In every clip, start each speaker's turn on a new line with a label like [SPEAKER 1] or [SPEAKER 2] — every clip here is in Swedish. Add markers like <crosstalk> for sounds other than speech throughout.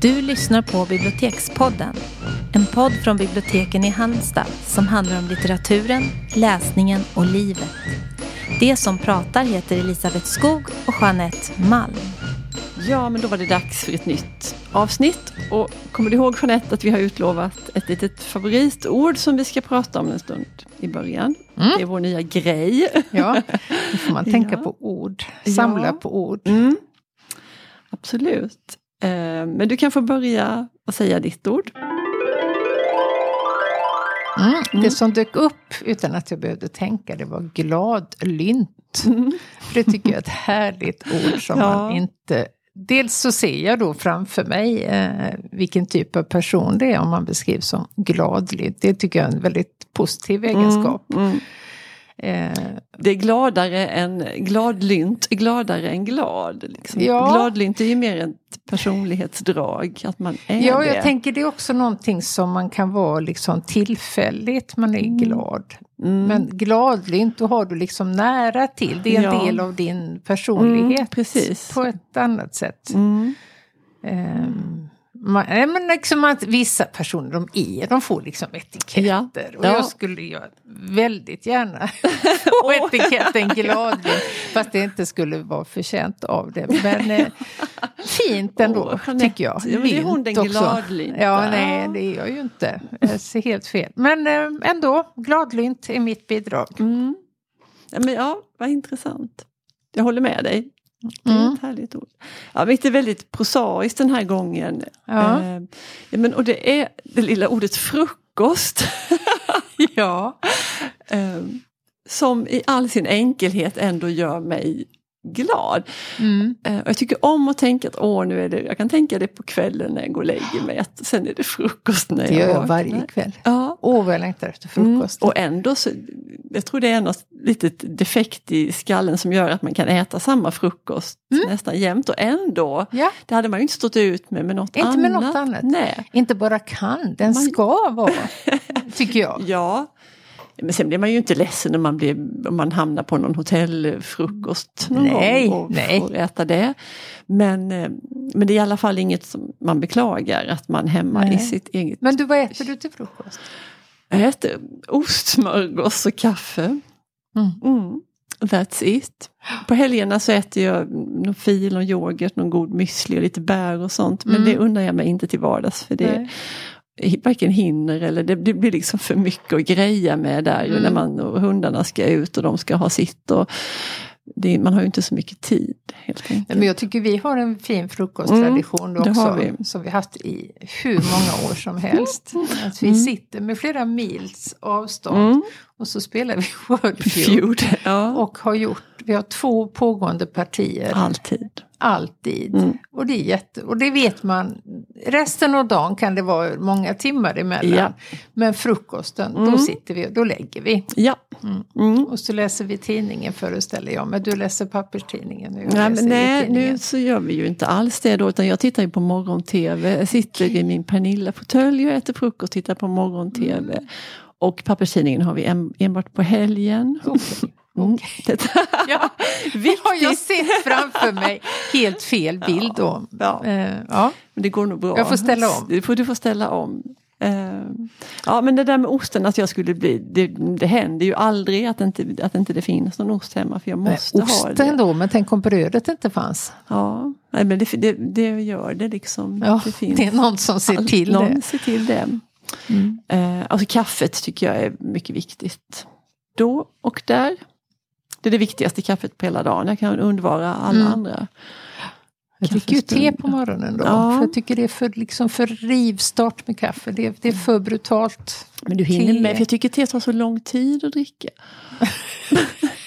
[SPEAKER 1] Du lyssnar på Bibliotekspodden. En podd från biblioteken i Halmstad som handlar om litteraturen, läsningen och livet. Det som pratar heter Elisabeth Skog och Jeanette Malm.
[SPEAKER 2] Ja, men då var det dags för ett nytt avsnitt. Och kommer du ihåg Jeanette att vi har utlovat ett litet favoritord som vi ska prata om en stund i början. Mm. Det är vår nya grej.
[SPEAKER 3] Ja, nu får man tänka <laughs> ja. på ord, samla ja. på ord.
[SPEAKER 2] Mm. Absolut. Eh, men du kan få börja och säga ditt ord.
[SPEAKER 3] Mm. Det mm. som dök upp utan att jag behövde tänka det var gladlynt. Mm. För det tycker jag är ett härligt ord som ja. man inte Dels så ser jag då framför mig eh, vilken typ av person det är om man beskrivs som gladlynt. Det tycker jag är en väldigt positiv egenskap. Mm, mm.
[SPEAKER 2] Eh, det är gladare än gladlynt, gladare än glad. Liksom. Ja. Gladlynt är ju mer ett personlighetsdrag, att man är
[SPEAKER 3] Ja, jag
[SPEAKER 2] det.
[SPEAKER 3] tänker det är också någonting som man kan vara liksom tillfälligt, man är mm. glad. Mm. Men gladlynt, då har du liksom nära till, det är en ja. del av din personlighet. Mm,
[SPEAKER 2] precis.
[SPEAKER 3] På ett annat sätt. Um, man, men liksom att vissa personer, de är, de får liksom etiketter. Ja. Och jag skulle ju väldigt gärna <laughs> få <laughs> etiketten gladlynt. Fast det inte skulle vara förtjänt av det. Men eh, fint ändå, oh, tycker jag.
[SPEAKER 2] Ja, men är hon den gladlynta?
[SPEAKER 3] Ja, nej, det är jag ju inte. Jag ser helt fel. Men eh, ändå, gladlynt är mitt bidrag.
[SPEAKER 2] Mm. Ja, men ja, vad intressant. Jag håller med dig. Det är mm. ett härligt ord. Ja, det är väldigt prosaiskt den här gången. Ja. Eh, men, och det är det lilla ordet frukost. <laughs>
[SPEAKER 3] ja.
[SPEAKER 2] eh, som i all sin enkelhet ändå gör mig glad. Mm. Uh, jag tycker om att tänka att åh, nu är det, jag kan tänka det på kvällen när jag går och lägger mig, att sen är det frukost när
[SPEAKER 3] det
[SPEAKER 2] jag
[SPEAKER 3] Det gör jag varje kväll. Ja. Åh, vad jag längtar efter frukost.
[SPEAKER 2] Mm. Och ändå så, jag tror det är något litet defekt i skallen som gör att man kan äta samma frukost mm. nästan jämt och ändå, ja. det hade man ju inte stått ut med med något
[SPEAKER 3] inte
[SPEAKER 2] annat.
[SPEAKER 3] Inte med något annat.
[SPEAKER 2] Nej.
[SPEAKER 3] Inte bara kan, den man... ska vara, <laughs> tycker jag.
[SPEAKER 2] Ja, men sen blir man ju inte ledsen om man, blir, om man hamnar på någon hotellfrukost någon nej, gång och nej. får äta det. Men, eh, men det är i alla fall inget som man beklagar att man hemma nej. i sitt eget...
[SPEAKER 3] Men du, vad äter du till frukost?
[SPEAKER 2] Jag äter ostsmörgås och kaffe. Mm. Mm. That's it. På helgerna så äter jag någon fil, någon yoghurt, någon god müsli och lite bär och sånt. Men mm. det undrar jag mig inte till vardags. För det, varken hinner eller det, det, blir liksom för mycket att greja med där mm. när man och hundarna ska ut och de ska ha sitt. Och det, man har ju inte så mycket tid. Helt enkelt.
[SPEAKER 3] Men jag tycker vi har en fin frukosttradition mm, också. Vi. Som vi haft i hur många år som helst. Att vi mm. sitter med flera mils avstånd mm. och så spelar vi Wordfeud. Ja. Och har gjort, vi har två pågående partier.
[SPEAKER 2] Alltid.
[SPEAKER 3] Alltid. Mm. Och det är jätte, och det vet man. Resten av dagen kan det vara många timmar emellan. Ja. Men frukosten, mm. då sitter vi och då lägger vi.
[SPEAKER 2] Ja.
[SPEAKER 3] Mm. mm. Och så läser vi tidningen föreställer jag Men du läser papperstidningen.
[SPEAKER 2] Nej, men nej nu så gör vi ju inte alls det då. Utan jag tittar ju på morgon-tv. Jag sitter i min Pernilla-fåtölj och äter frukost och tittar på morgon-tv. Mm. Och papperstidningen har vi en, enbart på helgen.
[SPEAKER 3] Okay. Mm. <laughs> ja, det har jag sett framför mig. Helt fel bild.
[SPEAKER 2] Ja, ja. Uh, ja. Men det går nog bra.
[SPEAKER 3] Jag får ställa om.
[SPEAKER 2] Du får, du får ställa om. Uh, ja men det där med osten att jag skulle bli, det, det händer ju aldrig att inte, att inte det finns någon ost hemma för jag måste
[SPEAKER 3] men, ha det. Osten då, men tänk om brödet inte fanns?
[SPEAKER 2] Ja, nej, men det, det, det gör det liksom.
[SPEAKER 3] Ja, det, finns
[SPEAKER 2] det
[SPEAKER 3] är någon som ser till
[SPEAKER 2] någon
[SPEAKER 3] det.
[SPEAKER 2] Någon ser till det. Mm. Uh, alltså kaffet tycker jag är mycket viktigt. Då och där det är det viktigaste kaffet på hela dagen. Jag kan undvara alla mm. andra.
[SPEAKER 3] Jag dricker ju te på morgonen då. Ja. För jag tycker det är för, liksom för rivstart med kaffe. Det, det är för brutalt.
[SPEAKER 2] Men du hinner te. med, för jag tycker te tar så lång tid att dricka. <laughs>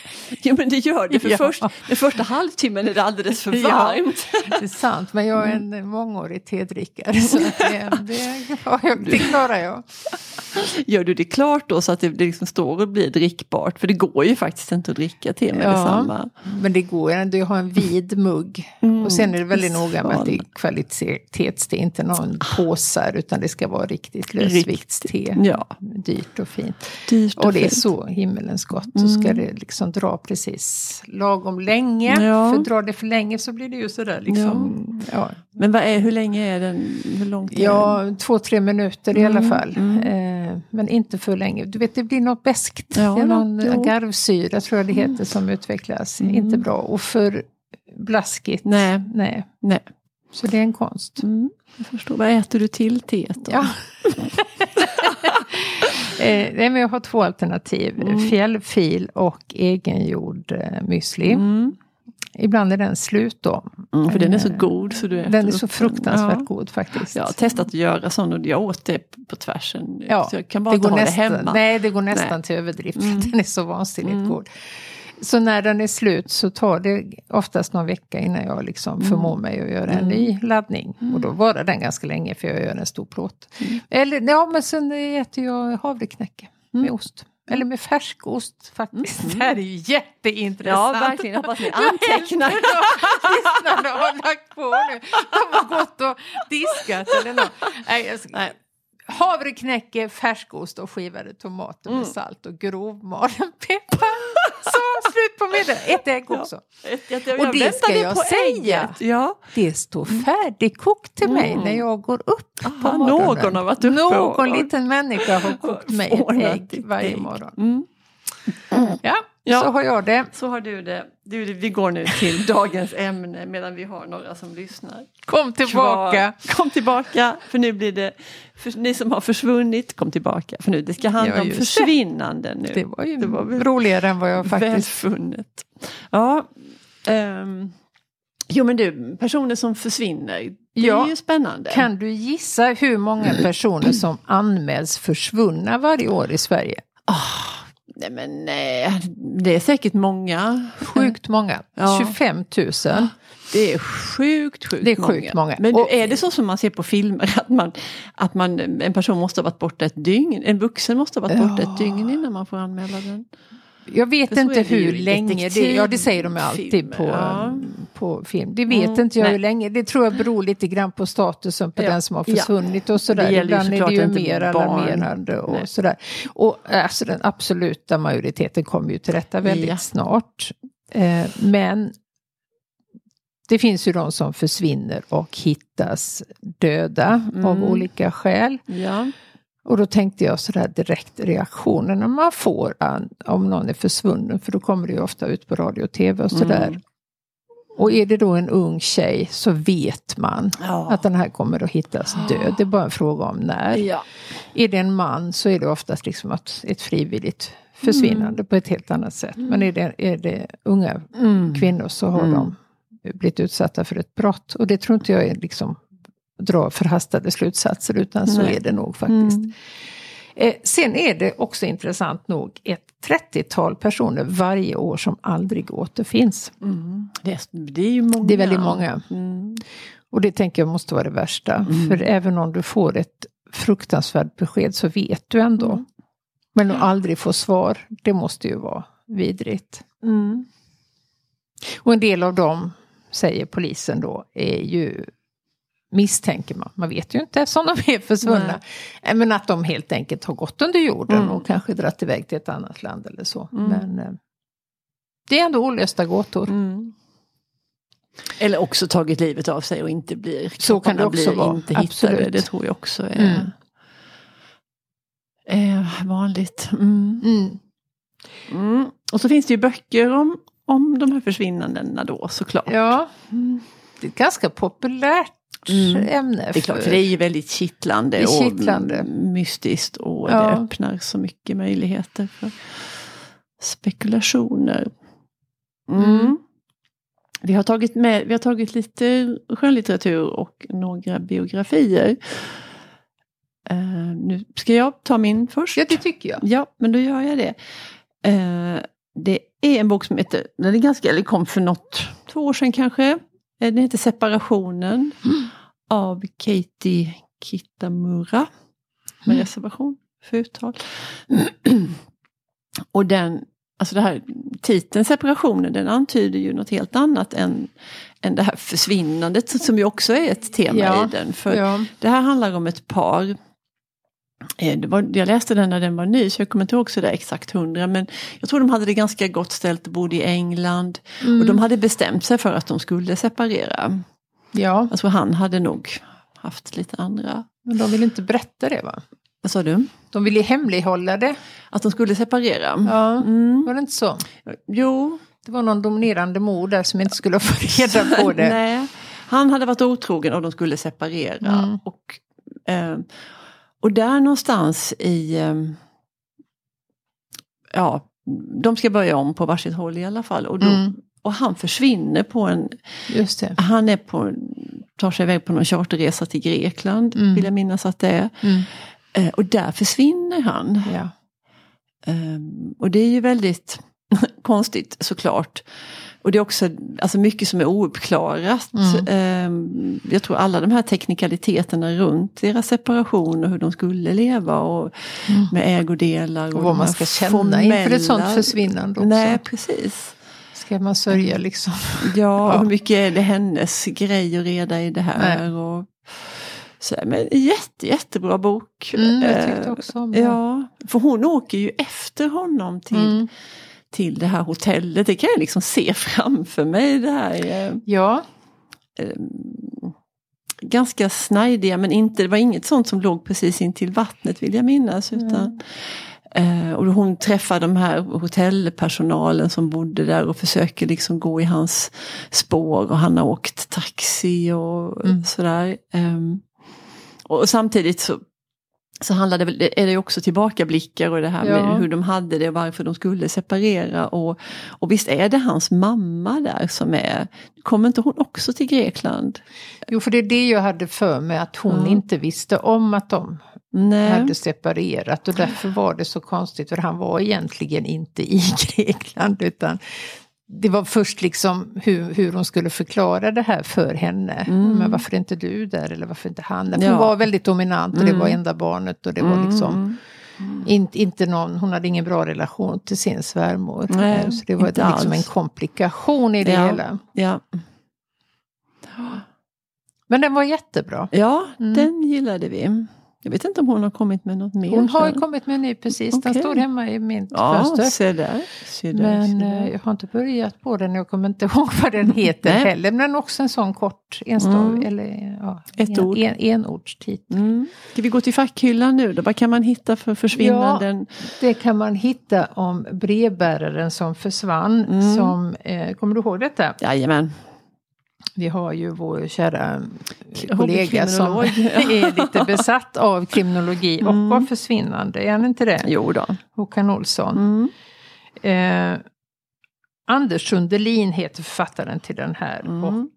[SPEAKER 2] <laughs> Jo men det gör det, för ja. först, den första halvtimmen är det alldeles för varmt.
[SPEAKER 3] Ja, det är sant, men jag är en mångårig tedrickare så det, det, <laughs> det klarar jag.
[SPEAKER 2] Gör du det klart då så att det, det liksom står och blir drickbart? För det går ju faktiskt inte att dricka te med
[SPEAKER 3] Ja.
[SPEAKER 2] detsamma.
[SPEAKER 3] Men det går ju ändå att ha en vid mugg.
[SPEAKER 2] Mm.
[SPEAKER 3] Och sen är det väldigt noga med att det är kvalitetste, inte någon påsar utan det ska vara riktigt lösviktste.
[SPEAKER 2] Ja.
[SPEAKER 3] Dyrt och fint.
[SPEAKER 2] Dyrt
[SPEAKER 3] Och det är så himmelens gott. Så ska det liksom dra precis lagom länge.
[SPEAKER 2] Ja.
[SPEAKER 3] För drar det för länge så blir det ju sådär liksom. Ja,
[SPEAKER 2] Men vad är, hur länge är den? Hur långt är den?
[SPEAKER 3] ja två, tre minuter i alla
[SPEAKER 2] Mm,
[SPEAKER 3] fall. Eh, men inte för länge. Du vet det blir något beskt.
[SPEAKER 2] Ja,
[SPEAKER 3] det är någon
[SPEAKER 2] jo.
[SPEAKER 3] agarvsyra tror jag det heter som utvecklas.
[SPEAKER 2] Mm.
[SPEAKER 3] Inte bra. Och för blaskigt.
[SPEAKER 2] Nej.
[SPEAKER 3] Nej.
[SPEAKER 2] Nej.
[SPEAKER 3] Så det är en konst.
[SPEAKER 2] Mm, jag förstår. Vad äter du till teet då?
[SPEAKER 3] Ja. <laughs> eh, nej, men jag har två alternativ.
[SPEAKER 2] Mm.
[SPEAKER 3] Fjällfil och egengjord eh, müsli.
[SPEAKER 2] Mm.
[SPEAKER 3] Ibland är den slut då.
[SPEAKER 2] Mm, för den är så god så du äter
[SPEAKER 3] Den är så fruktansvärt
[SPEAKER 2] Ja.
[SPEAKER 3] god faktiskt.
[SPEAKER 2] Jag har testat att göra sån och jag åt det på tvärsen.
[SPEAKER 3] Ja,
[SPEAKER 2] så jag kan bara inte ha det hemma.
[SPEAKER 3] Nej, det går nästan
[SPEAKER 2] Nej.
[SPEAKER 3] till överdrift
[SPEAKER 2] Mm. <laughs>
[SPEAKER 3] den är så vansinnigt
[SPEAKER 2] Mm.
[SPEAKER 3] god. Så när den är slut så tar det oftast någon vecka innan jag liksom
[SPEAKER 2] Mm.
[SPEAKER 3] förmår mig att göra en ny laddning. Och då varar den ganska länge för jag gör en stor plåt. Eller ja, men sen äter jag havreknäcke med
[SPEAKER 2] Mm.
[SPEAKER 3] ost. Eller med färskost faktiskt.
[SPEAKER 2] Mm. <laughs>
[SPEAKER 3] Det här är ju jätteintressant.
[SPEAKER 2] Ja, verkligen. Jag hoppas ni <laughs> antecknar. <laughs>
[SPEAKER 3] lyssnarna har lagt på nu. De har gått och diskat eller något. Nej, ska...
[SPEAKER 2] Nej.
[SPEAKER 3] Havreknäcke, färskost och skivade tomater med
[SPEAKER 2] Mm.
[SPEAKER 3] salt och grovmalen peppar. Middag. Ett ägg
[SPEAKER 2] Ja.
[SPEAKER 3] också.
[SPEAKER 2] Ett- jag- jag
[SPEAKER 3] Och det ska jag säga.
[SPEAKER 2] Ja.
[SPEAKER 3] Det står färdigkokt till mig
[SPEAKER 2] Mm.
[SPEAKER 3] när jag går upp på
[SPEAKER 2] Aha,
[SPEAKER 3] morgonen.
[SPEAKER 2] någon har varit uppe
[SPEAKER 3] Någon
[SPEAKER 2] och-
[SPEAKER 3] liten människa har kokt mig ett ägg varje
[SPEAKER 2] ägg.
[SPEAKER 3] morgon.
[SPEAKER 2] Mm.
[SPEAKER 3] Ja,
[SPEAKER 2] Ja.
[SPEAKER 3] så har jag det.
[SPEAKER 2] Så har du det. Du, vi går nu till <laughs> dagens ämne medan vi har några som lyssnar.
[SPEAKER 3] Kom tillbaka.
[SPEAKER 2] Kvar. Kom tillbaka, för nu blir det, för ni som har försvunnit, kom tillbaka. För nu, det ska handla
[SPEAKER 3] Ja,
[SPEAKER 2] om försvinnanden nu.
[SPEAKER 3] Det var ju
[SPEAKER 2] Det var
[SPEAKER 3] roligare än vad jag faktiskt...
[SPEAKER 2] Välfunnet. Ja. ehm, jo men du, personer som försvinner. Det
[SPEAKER 3] Ja.
[SPEAKER 2] är ju spännande.
[SPEAKER 3] Kan du gissa hur många personer som anmäls försvunna varje år i Sverige?
[SPEAKER 2] Nej men nej, det är säkert många.
[SPEAKER 3] Sjukt många.
[SPEAKER 2] Ja.
[SPEAKER 3] 25 000.
[SPEAKER 2] Det är sjukt, sjukt
[SPEAKER 3] Det är sjukt många.
[SPEAKER 2] Men
[SPEAKER 3] Och-
[SPEAKER 2] är det så som man ser på filmer att, man, att man, en person måste ha varit borta ett dygn? En vuxen måste ha varit borta
[SPEAKER 3] Ja.
[SPEAKER 2] ett dygn innan man får anmäla den?
[SPEAKER 3] Jag vet inte hur länge det Ja, det säger de ju alltid på,
[SPEAKER 2] ja.
[SPEAKER 3] På film. Det vet
[SPEAKER 2] Mm,
[SPEAKER 3] inte jag
[SPEAKER 2] nej.
[SPEAKER 3] hur länge. Det tror jag beror lite grann på statusen på
[SPEAKER 2] Ja.
[SPEAKER 3] den som har
[SPEAKER 2] Ja.
[SPEAKER 3] försvunnit och sådär.
[SPEAKER 2] Det
[SPEAKER 3] Ibland är det ju mer alarmerande och
[SPEAKER 2] Nej.
[SPEAKER 3] sådär. Och alltså den absoluta majoriteten kommer ju till rätta väldigt
[SPEAKER 2] Ja.
[SPEAKER 3] snart. Eh, men det finns ju de som försvinner och hittas döda av
[SPEAKER 2] Mm.
[SPEAKER 3] olika skäl.
[SPEAKER 2] Ja.
[SPEAKER 3] Och då tänkte jag sådär direkt reaktionerna man får an- om någon är försvunnen. För då kommer det ju ofta ut på radio och tv och sådär.
[SPEAKER 2] Mm.
[SPEAKER 3] Och är det då en ung tjej så vet man
[SPEAKER 2] Ja.
[SPEAKER 3] att den här kommer att hittas död. Det är bara en fråga om när.
[SPEAKER 2] ja.
[SPEAKER 3] Är det en man så är det oftast liksom ett, ett frivilligt försvinnande
[SPEAKER 2] Mm.
[SPEAKER 3] på ett helt annat sätt. Men är det, är det unga
[SPEAKER 2] Mm.
[SPEAKER 3] kvinnor så har
[SPEAKER 2] Mm.
[SPEAKER 3] de blivit utsatta för ett brott. Och det tror inte jag är liksom dra förhastade slutsatser utan så
[SPEAKER 2] Nej.
[SPEAKER 3] är det nog faktiskt.
[SPEAKER 2] Mm.
[SPEAKER 3] Eh, sen är det också intressant nog ett 30-tal personer varje år som aldrig återfinns.
[SPEAKER 2] Mm. Det, det är ju många.
[SPEAKER 3] Det är väldigt många.
[SPEAKER 2] Mm.
[SPEAKER 3] Och det tänker jag måste vara det värsta. För även om du får ett fruktansvärt besked så vet du ändå.
[SPEAKER 2] Mm.
[SPEAKER 3] Men att aldrig få svar, det måste ju vara vidrigt.
[SPEAKER 2] Mm.
[SPEAKER 3] Och en del av dem, säger polisen då, är ju misstänker man. Man vet ju inte eftersom de är försvunna. Eh, Men att de helt enkelt har gått under jorden
[SPEAKER 2] Mm.
[SPEAKER 3] och kanske dratt iväg till ett annat land eller så.
[SPEAKER 2] Mm.
[SPEAKER 3] Men eh, det är ändå olösta gåtor.
[SPEAKER 2] Mm. Eller också tagit livet av sig och inte blir
[SPEAKER 3] Så kan det också vara,
[SPEAKER 2] inte hittade.
[SPEAKER 3] absolut.
[SPEAKER 2] Det tror jag också är,
[SPEAKER 3] Mm.
[SPEAKER 2] är vanligt. Mm.
[SPEAKER 3] Mm.
[SPEAKER 2] Och så finns det ju böcker om, om de här försvinnandena då såklart.
[SPEAKER 3] Ja, det är ganska populärt
[SPEAKER 2] Mm.
[SPEAKER 3] ämne.
[SPEAKER 2] Det är klart, för det är ju väldigt kittlande,
[SPEAKER 3] är
[SPEAKER 2] och
[SPEAKER 3] kittlande.
[SPEAKER 2] mm, mystiskt och
[SPEAKER 3] Ja.
[SPEAKER 2] det öppnar så mycket möjligheter för spekulationer. Mm.
[SPEAKER 3] Mm.
[SPEAKER 2] Vi, har tagit med, vi har tagit lite skönlitteratur och några biografier. Eh, nu ska jag ta min först.
[SPEAKER 3] Ja, det tycker jag.
[SPEAKER 2] Ja, men då gör jag det. Eh, det är en bok som heter, den är ganska, eller kom för något, två år sedan kanske. Eh, Den heter Separationen av Katie Kitamura. Med
[SPEAKER 3] Mm.
[SPEAKER 2] reservation för uttal. <clears throat> och den, alltså det här titeln separationen, den antyder ju något helt annat än, än det här försvinnandet som ju också är ett tema
[SPEAKER 3] Ja,
[SPEAKER 2] i den. För
[SPEAKER 3] ja.
[SPEAKER 2] det här handlar om ett par. Eh, var, jag läste den när den var ny så jag kommer inte ihåg så där exakt hundra men jag tror de hade det ganska gott ställt och bodde i England.
[SPEAKER 3] Mm.
[SPEAKER 2] Och de hade bestämt sig för att de skulle separera.
[SPEAKER 3] Ja,
[SPEAKER 2] Jag tror han hade nog haft lite andra.
[SPEAKER 3] men de vill inte berätta det va?
[SPEAKER 2] Vad sa du?
[SPEAKER 3] De vill ju hemlighålla det.
[SPEAKER 2] Att de skulle separera?
[SPEAKER 3] Ja,
[SPEAKER 2] Mm.
[SPEAKER 3] var det inte så?
[SPEAKER 2] Jo.
[SPEAKER 3] Det var någon dominerande mor där som inte skulle få reda på <laughs> det.
[SPEAKER 2] Nej. Han hade varit otrogen och de skulle separera.
[SPEAKER 3] Mm.
[SPEAKER 2] Och, eh, och där någonstans i... Eh, ja, de ska börja om på varsitt håll i alla fall. Och, då,
[SPEAKER 3] Mm.
[SPEAKER 2] Och han försvinner på en...
[SPEAKER 3] Just det.
[SPEAKER 2] Han är på, tar sig iväg på någon charterresa till Grekland,
[SPEAKER 3] Mm.
[SPEAKER 2] vill jag minnas att det är.
[SPEAKER 3] Mm.
[SPEAKER 2] Eh, och där försvinner han.
[SPEAKER 3] Ja.
[SPEAKER 2] Ehm, och det är ju väldigt <laughs> konstigt såklart. Och det är också alltså mycket som är ouppklarat.
[SPEAKER 3] Mm.
[SPEAKER 2] Ehm, jag tror alla de här teknikaliteterna runt deras separation och hur de skulle leva och med ägodelar.
[SPEAKER 3] Mm. Och
[SPEAKER 2] de
[SPEAKER 3] vad man ska känna inför ett sånt försvinnande också.
[SPEAKER 2] Nej, precis.
[SPEAKER 3] Ska man sörja liksom?
[SPEAKER 2] Ja, <laughs> och hur mycket är det hennes grej och reda i det här?
[SPEAKER 3] Nej.
[SPEAKER 2] Och, så, men jätte, jättebra bok.
[SPEAKER 3] Mm, jag tyckte
[SPEAKER 2] Eh,
[SPEAKER 3] också om det.
[SPEAKER 2] Ja, för hon åker ju efter honom till,
[SPEAKER 3] Mm.
[SPEAKER 2] till det här hotellet. Det kan jag liksom se <laughs> framför mig. Det här eh,
[SPEAKER 3] Ja,
[SPEAKER 2] ganska snajdiga men inte, det var inget sånt som låg precis in till vattnet vill jag minnas. Utan, eh, och hon träffar de här hotellpersonalen som bodde där och försöker liksom gå i hans spår och han har åkt taxi och
[SPEAKER 3] Mm.
[SPEAKER 2] sådär. Ehm, och samtidigt så så handlar det är det också tillbakablickar och det här
[SPEAKER 3] Ja.
[SPEAKER 2] med hur de hade det och varför de skulle separera. Och, och visst är det hans mamma där som är, kommer inte hon också till Grekland?
[SPEAKER 3] jo för det är det jag hade för mig att hon
[SPEAKER 2] Ja.
[SPEAKER 3] inte visste om att de
[SPEAKER 2] Nej.
[SPEAKER 3] hade separerat och därför var det så konstigt för han var egentligen inte i <laughs> Grekland utan det var först liksom hur, hur hon skulle förklara det här för henne. Men varför är inte du där eller varför inte han?
[SPEAKER 2] Mm. Ja.
[SPEAKER 3] Hon var väldigt dominant och det var
[SPEAKER 2] Mm.
[SPEAKER 3] enda barnet och det var liksom in, inte någon, hon hade ingen bra relation till sin svärmor.
[SPEAKER 2] Nej,
[SPEAKER 3] Eh, så det var
[SPEAKER 2] inte
[SPEAKER 3] liksom en komplikation i det
[SPEAKER 2] Ja.
[SPEAKER 3] hela.
[SPEAKER 2] Ja,
[SPEAKER 3] Men den var jättebra.
[SPEAKER 2] ja
[SPEAKER 3] Mm.
[SPEAKER 2] den gillade vi. Jag vet inte om hon har kommit med något mer.
[SPEAKER 3] Hon har ju kommit med en ny precis, den
[SPEAKER 2] Okej.
[SPEAKER 3] står hemma i mitt
[SPEAKER 2] Ja,
[SPEAKER 3] fönster.
[SPEAKER 2] se där. Se där,
[SPEAKER 3] Men
[SPEAKER 2] se där.
[SPEAKER 3] eh, jag har inte börjat på den, jag kommer inte <laughs> ihåg vad den heter
[SPEAKER 2] Nej.
[SPEAKER 3] heller. Men den också en sån kort enstav,
[SPEAKER 2] Mm.
[SPEAKER 3] eller ja,
[SPEAKER 2] Ett
[SPEAKER 3] en,
[SPEAKER 2] ord.
[SPEAKER 3] En, enordstitel.
[SPEAKER 2] Mm. Ska vi gå till fackhyllan nu då? Vad kan man hitta för försvinnanden?
[SPEAKER 3] Det kan man hitta om brevbäraren som försvann.
[SPEAKER 2] Mm.
[SPEAKER 3] Som, eh, kommer du ihåg detta?
[SPEAKER 2] Jajamän.
[SPEAKER 3] Vi har ju vår kära kollega som <laughs> är lite besatt av kriminologi och
[SPEAKER 2] Mm.
[SPEAKER 3] av försvinnande. Är han inte det?
[SPEAKER 2] Jo då.
[SPEAKER 3] Håkan Olsson.
[SPEAKER 2] Mm.
[SPEAKER 3] Eh, Anders Sundelin heter författaren till den här.
[SPEAKER 2] Mm.
[SPEAKER 3] Och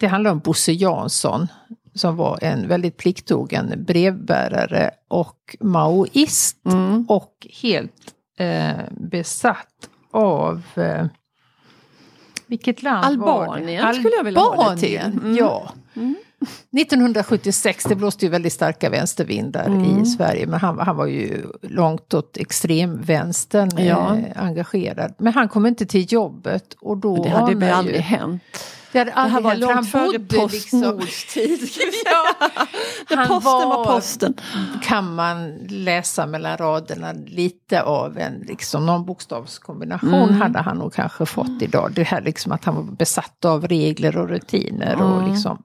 [SPEAKER 3] det handlar om Bosse Jansson som var en väldigt plikttrogen brevbärare och maoist.
[SPEAKER 2] Mm.
[SPEAKER 3] Och helt eh, besatt av eh, vilket land var
[SPEAKER 2] Albanien
[SPEAKER 3] det?
[SPEAKER 2] skulle jag vilja ha det till. Mm.
[SPEAKER 3] ja. 1976, det blåste ju väldigt starka vänstervindar
[SPEAKER 2] Mm.
[SPEAKER 3] i Sverige, men han, han var ju långt åt extremvänstern
[SPEAKER 2] Ja.
[SPEAKER 3] eh, engagerad. Men han kom inte till jobbet och då
[SPEAKER 2] Det hade väl aldrig
[SPEAKER 3] ju,
[SPEAKER 2] hänt.
[SPEAKER 3] Det hade
[SPEAKER 2] Det här var långt före
[SPEAKER 3] bodde liksom-. <laughs> <laughs> Ja, han
[SPEAKER 2] posten var,
[SPEAKER 3] var-
[SPEAKER 2] posten.
[SPEAKER 3] kan man läsa mellan raderna lite av en liksom, någon bokstavskombination
[SPEAKER 2] Mm.
[SPEAKER 3] hade han nog kanske fått idag. Det här liksom att han var besatt av regler och rutiner. Och
[SPEAKER 2] Mm.
[SPEAKER 3] liksom.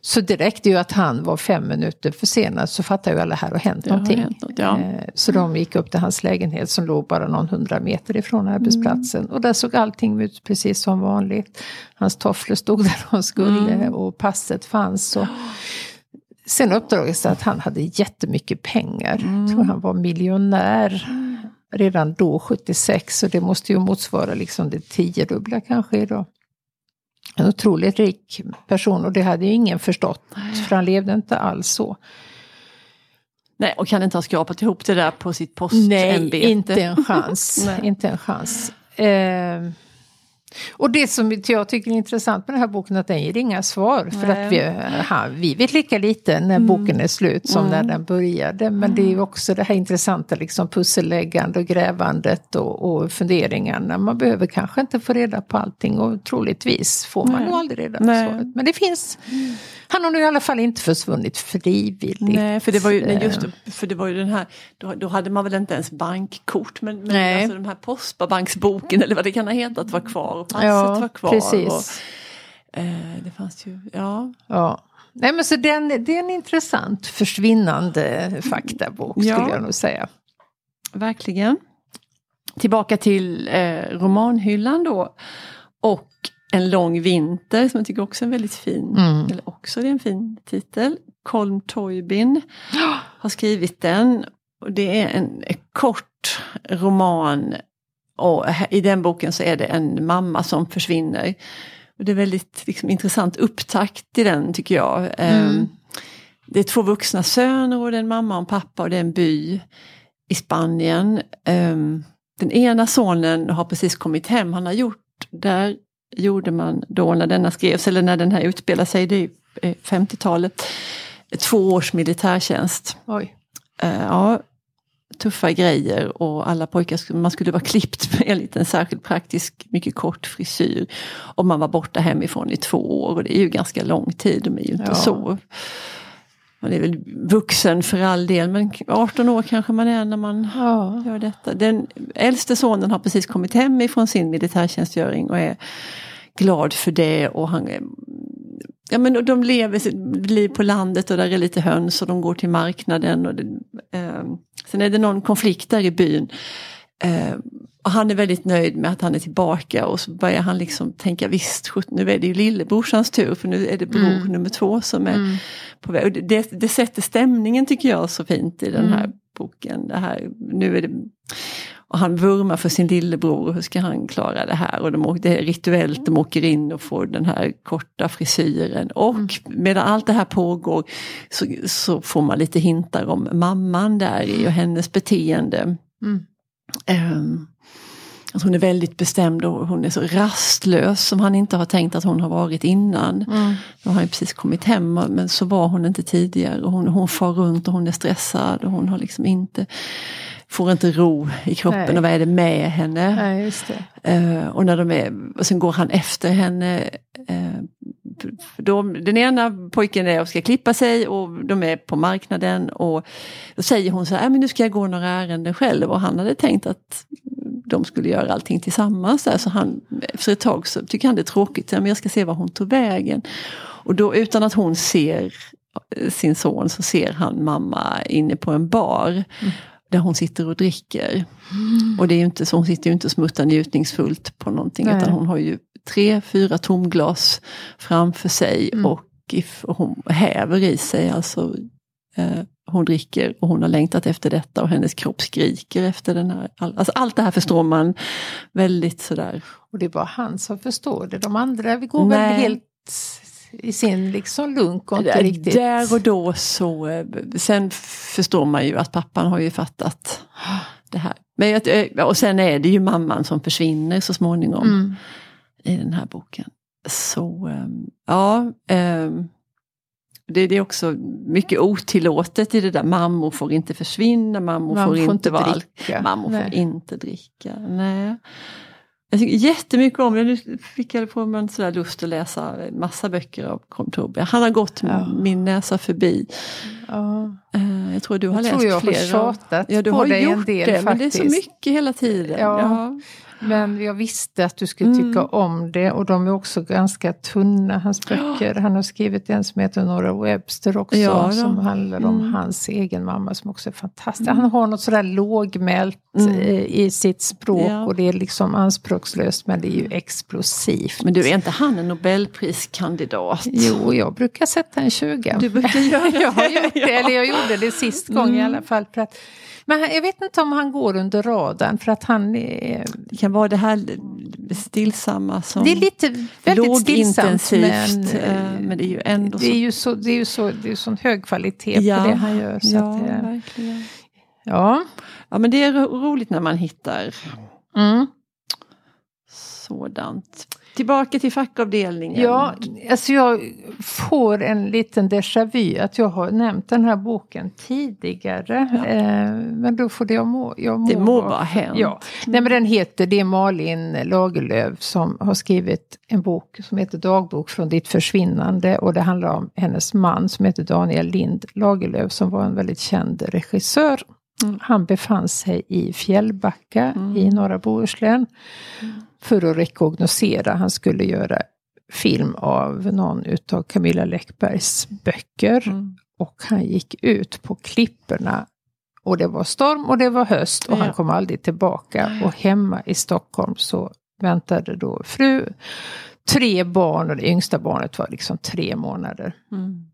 [SPEAKER 3] Så det räckte ju att han var fem minuter försenad så fattade ju alla här och hänt
[SPEAKER 2] Det
[SPEAKER 3] någonting.
[SPEAKER 2] hänt något, ja.
[SPEAKER 3] Eh, Så de gick upp till hans lägenhet som låg bara någon hundra meter ifrån arbetsplatsen.
[SPEAKER 2] Mm.
[SPEAKER 3] Och där såg allting ut precis som vanligt. Hans tofflor stod där de skulle
[SPEAKER 2] Mm.
[SPEAKER 3] och passet fanns. Och Sen uppdagades det att han hade jättemycket pengar. Jag tror han var miljonär redan då, 76. Så det måste ju motsvara liksom det tiodubbla kanske idag. En otroligt rik person och det hade ju ingen förstått. För han levde inte alls så.
[SPEAKER 2] Nej, och kan inte ha skrapat ihop det där på sitt postämbete. <laughs>
[SPEAKER 3] Nej, inte en chans. Inte en chans. Eh, Och det som jag tycker är intressant med den här boken är att den ger inga svar. För att vi, ha, vi vet lika lite när mm. boken är slut som mm. när den började. Men det är ju också det här intressanta liksom pusselläggande och grävandet och, och funderingarna. Man behöver kanske inte få reda på allting och troligtvis får man nog aldrig reda på svaret. Men det finns mm. Han har nu i alla fall inte försvunnit frivilligt.
[SPEAKER 2] Nej, för det var ju, nej, just för det var ju den här, då, då hade man väl inte ens bankkort men, men nej. alltså den här postbanksboken eller vad det kan ha hetat var kvar och passet ja, var kvar. Precis. Och, eh, det fanns ju, ja.
[SPEAKER 3] ja. Nej men så den, det är en intressant försvinnande faktabok ja. skulle jag nog säga.
[SPEAKER 2] Verkligen. Tillbaka till eh, romanhyllan då. Och en lång vinter som jag tycker också är väldigt fin. Mm. Eller också det är en fin titel. Colm Toybin <gasps> har skrivit den. Och det är en, en kort roman och i den boken så är det en mamma som försvinner. Och det är väldigt liksom, intressant upptakt i den tycker jag. Ehm, mm. Det är två vuxna söner och det är en mamma och en pappa och det är en by i Spanien. Ehm, den ena sonen har precis kommit hem, han har gjort där gjorde man då när denna skrevs, eller när den här utspelar sig, det är 50-talet, två års militärtjänst.
[SPEAKER 3] Oj.
[SPEAKER 2] Uh, ja, tuffa grejer och alla pojkar, man skulle vara klippt <laughs> med en liten särskild praktisk, mycket kort frisyr. Och man var borta hemifrån i två år och det är ju ganska lång tid, de är ju inte ja. så man är väl vuxen för all del men 18 år kanske man är när man ja. gör detta. Den äldste sonen har precis kommit hem ifrån sin militärtjänstgöring och är glad för det och han Ja men de lever sitt liv på landet och där är lite höns och de går till marknaden. Och det, eh, sen är det någon konflikt där i byn. Eh, och han är väldigt nöjd med att han är tillbaka och så börjar han liksom tänka visst, nu är det ju lillebrorsans tur för nu är det bror mm. nummer två som är mm. på väg. Det, det sätter stämningen tycker jag så fint i den här mm. boken. Det här, nu är det, och han vurmar för sin lillebror, hur ska han klara det här? Och de det är rituellt, de åker in och får den här korta frisyren. Och mm. medan allt det här pågår så, så, får man lite hintar om mamman där i och hennes beteende. Mm. Att hon är väldigt bestämd och hon är så rastlös som han inte har tänkt att hon har varit innan. Mm. Nu har han precis kommit hem men så var hon inte tidigare. Och hon, hon far runt och hon är stressad och hon har liksom inte får inte ro i kroppen Nej. och vad är det med henne?
[SPEAKER 3] Nej,
[SPEAKER 2] uh, och, när de är, och sen går han efter henne. Eh, de, den ena pojken är och ska klippa sig och de är på marknaden och då säger hon så här, äh, men nu ska jag gå några ärenden själv och han hade tänkt att de skulle göra allting tillsammans. Där. Så han, efter ett tag så tycker han det är tråkigt, men jag ska se var hon tog vägen. Och då utan att hon ser eh, sin son så ser han mamma inne på en bar. Mm. Där hon sitter och dricker. Mm. Och det är inte så, hon sitter ju inte och smuttar njutningsfullt på någonting Nej. utan hon har ju tre, fyra tomglas framför sig mm. och, och hon häver i sig alltså eh, hon dricker och hon har längtat efter detta och hennes kropp skriker efter den här. Alltså allt det här förstår man väldigt sådär.
[SPEAKER 3] Och det är bara han som förstår det. De andra vi går Nej. väl helt i sin liksom lunk och inte riktigt...
[SPEAKER 2] Där och då så, sen förstår man ju att pappan har ju fattat det här. Men, eh, och sen är det ju mamman som försvinner så småningom mm. i den här boken. Så ehm, ja, um, det, det, är också mycket otillåtet i det där. Mammor får inte försvinna, mammor, får, får, inte vara dricka. Mammor får inte dricka. Nej. Jag tycker jättemycket om det. Nu fick jag på mig en sådär lust att läsa massa böcker av Contorbia. Han har gått ja. min näsa förbi. Ja. Uh, jag tror du har jag läst tror jag flera.
[SPEAKER 3] Jag har tjatat
[SPEAKER 2] ja, du
[SPEAKER 3] på
[SPEAKER 2] har
[SPEAKER 3] dig
[SPEAKER 2] gjort en del det, faktiskt. Men det är så mycket hela tiden.
[SPEAKER 3] Ja. Men jag visste att du skulle tycka mm. om det och de är också ganska tunna, hans böcker. Han har skrivit en som heter Nora Webster också, ja, som handlar om mm. hans egen mamma som också är fantastisk. Mm. Han har något sådär lågmält mm. i sitt språk ja. och det är liksom anspråkslöst men det är ju explosivt.
[SPEAKER 2] Men du, är inte han en nobelpriskandidat?
[SPEAKER 3] Jo, jag brukar sätta en 20.
[SPEAKER 2] Du brukar göra det? <laughs>
[SPEAKER 3] jag har gjort det, eller jag gjorde det sist gång i mm. alla fall. För att, men jag vet inte om han går under radarn för att han är...
[SPEAKER 2] Det kan vara det här stillsamma som
[SPEAKER 3] Det är lite väldigt stillsamt
[SPEAKER 2] men, eh, men det är ju ändå
[SPEAKER 3] det är ju så, det är ju så, det är sån hög kvalitet ja, på det han gör. Så
[SPEAKER 2] ja,
[SPEAKER 3] att,
[SPEAKER 2] verkligen.
[SPEAKER 3] Ja.
[SPEAKER 2] ja, men det är roligt när man hittar
[SPEAKER 3] mm.
[SPEAKER 2] sådant. Tillbaka till fackavdelningen.
[SPEAKER 3] Ja, alltså jag får en liten déjà vu att jag har nämnt den här boken tidigare. Ja. Eh, men då får det jag må, jag må
[SPEAKER 2] Det må vara hänt.
[SPEAKER 3] Ja. Nej, men den heter, det är Malin Lagerlöf som har skrivit en bok som heter Dagbok från ditt försvinnande. Och det handlar om hennes man som heter Daniel Lind Lagerlöf som var en väldigt känd regissör. Mm. Han befann sig i Fjällbacka mm. i norra Bohuslän. Mm för att rekognosera. Han skulle göra film av någon utav Camilla Läckbergs böcker. Mm. Och han gick ut på klipporna och det var storm och det var höst och ja. han kom aldrig tillbaka. Och hemma i Stockholm så väntade då fru, tre barn och det yngsta barnet var liksom tre månader. Mm.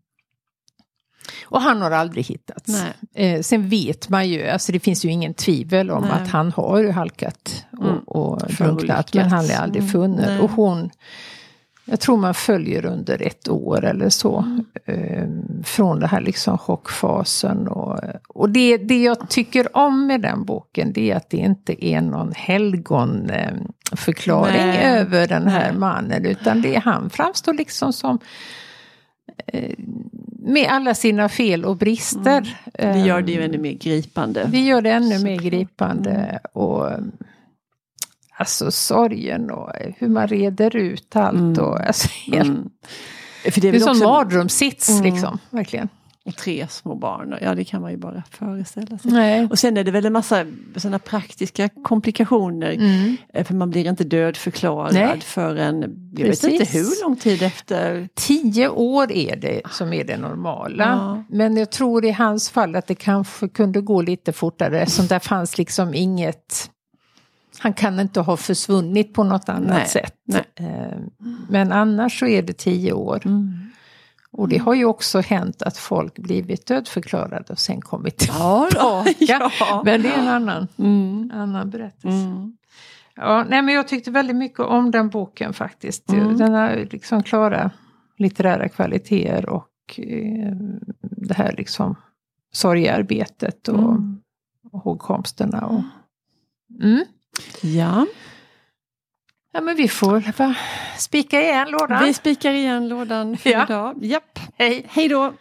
[SPEAKER 3] Och han har aldrig hittats. Eh, sen vet man ju, alltså det finns ju ingen tvivel om Nej. att han har halkat och, mm. och drunknat. Men han är aldrig mm. funnen. Mm. Och hon, jag tror man följer under ett år eller så. Mm. Eh, från det här liksom chockfasen. Och, och det, det jag tycker om med den boken det är att det inte är någon helgonförklaring eh, över den här Nej. mannen. Utan det är han framstår liksom som med alla sina fel och brister.
[SPEAKER 2] Mm. Det gör det ju ännu mer gripande.
[SPEAKER 3] Det gör det ännu mer gripande. Mm. Och Alltså sorgen och hur man reder ut allt. Mm. Och, alltså, helt, mm. Det är, det är som också... mardrömssits mm. liksom, verkligen.
[SPEAKER 2] Och tre små barn, ja det kan man ju bara föreställa sig. Nej. Och sen är det väl en massa sådana praktiska komplikationer. Mm. Eh, för man blir inte dödförklarad Nej. förrän, jag Precis. vet inte hur lång tid efter.
[SPEAKER 3] Tio år är det som är det normala. Ja. Men jag tror i hans fall att det kanske kunde gå lite fortare som där fanns liksom inget han kan inte ha försvunnit på något annat Nej. sätt. Nej. Eh, men annars så är det tio år. Mm. Och det har ju också hänt att folk blivit dödförklarade och sen kommit tillbaka. Ja, <laughs> ja. Men det är en annan, mm. annan berättelse. Mm. Ja, nej, men jag tyckte väldigt mycket om den boken faktiskt. Mm. Den har liksom klara litterära kvaliteter och eh, det här liksom sorgearbetet och, mm. och hågkomsterna. Och, mm.
[SPEAKER 2] Ja.
[SPEAKER 3] Ja men vi får va, spika igen lådan.
[SPEAKER 2] Vi spikar igen lådan för ja. idag. Japp.
[SPEAKER 3] Hej.
[SPEAKER 2] Hej då.